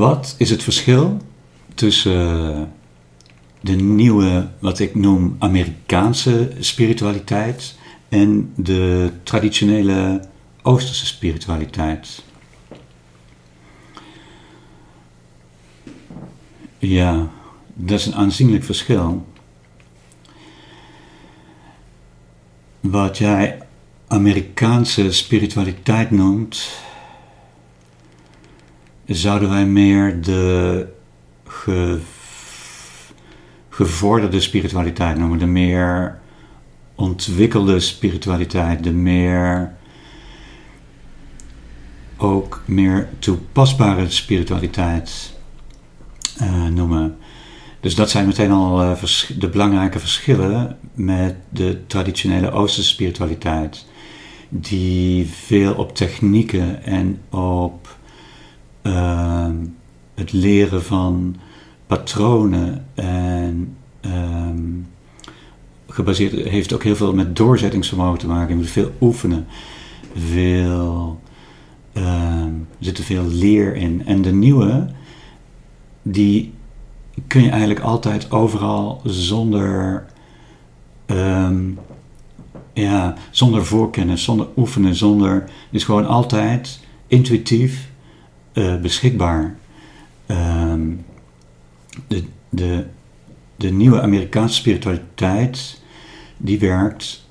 Wat is het verschil tussen eh, de nieuwe, wat ik noem Amerikaanse spiritualiteit en de traditionele Oosterse spiritualiteit? Ja, dat is een aanzienlijk verschil. Wat jij Amerikaanse spiritualiteit noemt, zouden wij meer de gevorderde spiritualiteit noemen, de meer ontwikkelde spiritualiteit, de meer ook meer toepasbare spiritualiteit uh, noemen. Dus dat zijn meteen al uh, de belangrijke verschillen met de traditionele Oosterse spiritualiteit, die veel op technieken en op Ehm, het leren van patronen en um, gebaseerd heeft ook heel veel met doorzettingsvermogen te maken. Je moet veel oefenen, veel, uh, er zit veel leer in. En de nieuwe, die kun je eigenlijk altijd overal zonder, ja, zonder voorkennis, zonder oefenen, zonder, is gewoon altijd intuïtief uh, beschikbaar. Um, de, de, de nieuwe Amerikaanse spiritualiteit, die werkt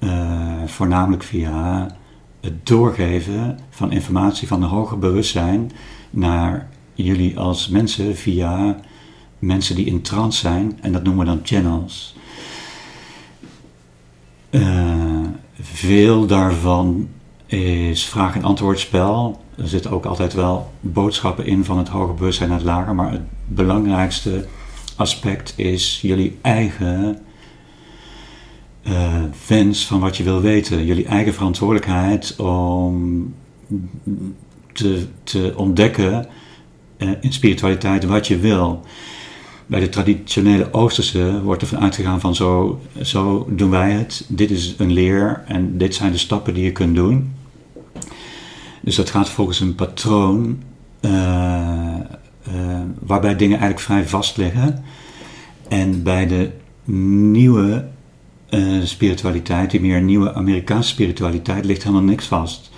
uh, voornamelijk via het doorgeven van informatie van een hoger bewustzijn naar jullie als mensen via mensen die in trance zijn, en dat noemen we dan channels. Uh, veel daarvan is vraag- en antwoordspel. Er zitten ook altijd wel boodschappen in van het hoger bewustzijn naar het lager, maar het belangrijkste aspect is jullie eigen uh, wens van wat je wil weten. Jullie eigen verantwoordelijkheid om te, te ontdekken uh, in spiritualiteit wat je wil. Bij de traditionele Oosterse wordt er van uitgegaan van zo, zo doen wij het. Dit is een leer en dit zijn de stappen die je kunt doen. Dus dat gaat volgens een patroon uh, waarbij dingen eigenlijk vrij vast liggen. En bij de nieuwe uh, spiritualiteit, die meer nieuwe Amerikaanse spiritualiteit, ligt helemaal niks vast.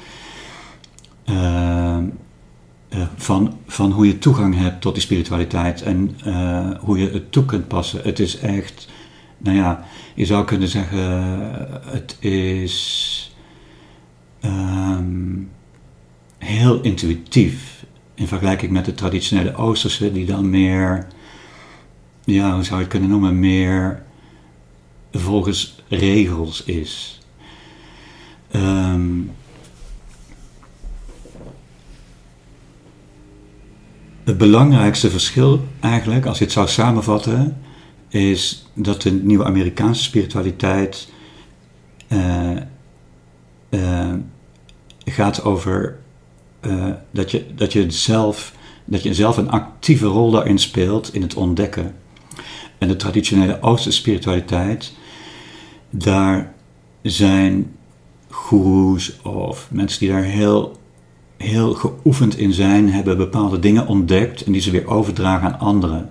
Van, van hoe je toegang hebt tot die spiritualiteit en hoe je het toe kunt passen. Het is echt, nou ja, je zou kunnen zeggen, het is. Um, heel intuïtief in vergelijking met de traditionele Oosterse, die dan meer, ja, hoe zou je het kunnen noemen, meer volgens regels is. Het belangrijkste verschil eigenlijk, als je het zou samenvatten, is dat de nieuwe Amerikaanse spiritualiteit uh, uh, gaat over uh, dat, je, dat, je zelf, dat je zelf een actieve rol daarin speelt in het ontdekken. En de traditionele Oosterse spiritualiteit, daar zijn goeroes of mensen die daar heel, heel geoefend in zijn, hebben bepaalde dingen ontdekt en die ze weer overdragen aan anderen.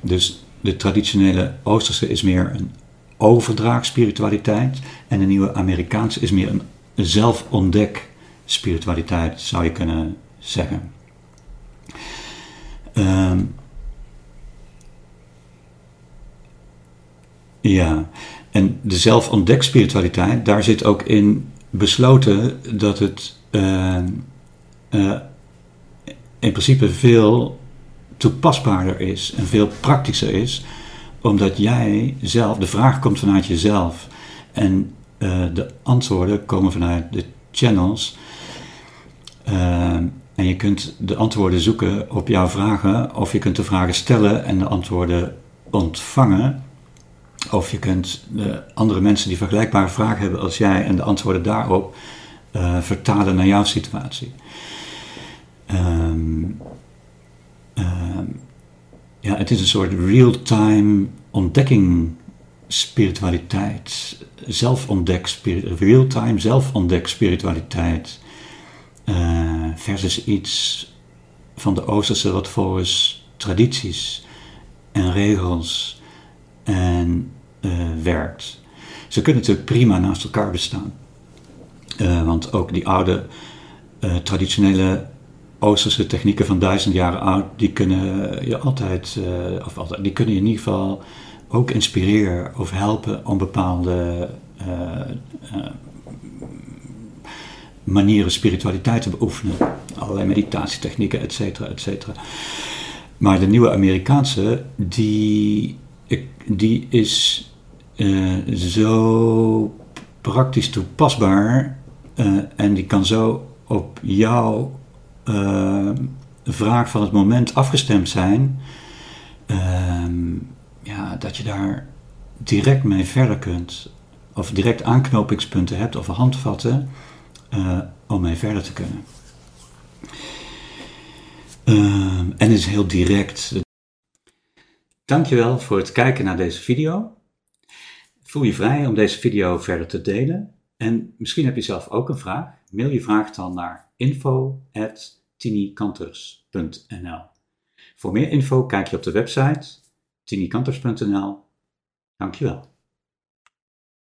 Dus de traditionele Oosterse is meer een overdraagspiritualiteit en de nieuwe Amerikaanse is meer een zelfontdek spiritualiteit, zou je kunnen zeggen. Um, ja, en de zelfontdek spiritualiteit, daar zit ook in besloten dat het uh, uh, in principe veel toepasbaarder is en veel praktischer is, omdat jij zelf, de vraag komt vanuit jezelf en uh, de antwoorden komen vanuit de channels Ehm, En je kunt de antwoorden zoeken op jouw vragen, of je kunt de vragen stellen en de antwoorden ontvangen. Of je kunt de andere mensen die vergelijkbare vragen hebben als jij en de antwoorden daarop uh, vertalen naar jouw situatie. Um, ja, het is een soort real-time ontdekking spiritualiteit. Zelfontdek, real-time zelfontdek spiritualiteit. Uh, versus iets van de Oosterse wat volgens tradities en regels en uh, werkt. Ze kunnen natuurlijk prima naast elkaar bestaan. Uh, want ook die oude traditionele Oosterse technieken van duizend jaren oud, die kunnen je altijd, uh, of altijd, die kunnen je in ieder geval ook inspireren of helpen om bepaalde manieren spiritualiteit te beoefenen. Allerlei meditatietechnieken, et cetera, et cetera. Maar de nieuwe Amerikaanse, die, die is zo praktisch toepasbaar en die kan zo op jouw uh, vraag van het moment afgestemd zijn, ehm, ja, dat je daar direct mee verder kunt. Of direct aanknopingspunten hebt of handvatten uh, om mee verder te kunnen. Ehm, en is heel direct. Dankjewel voor het kijken naar deze video. Voel je vrij om deze video verder te delen. En misschien heb je zelf ook een vraag. Mail je vraag dan naar info.tinikanters.nl Voor meer info kijk je op de website tinikanters.nl Dankjewel.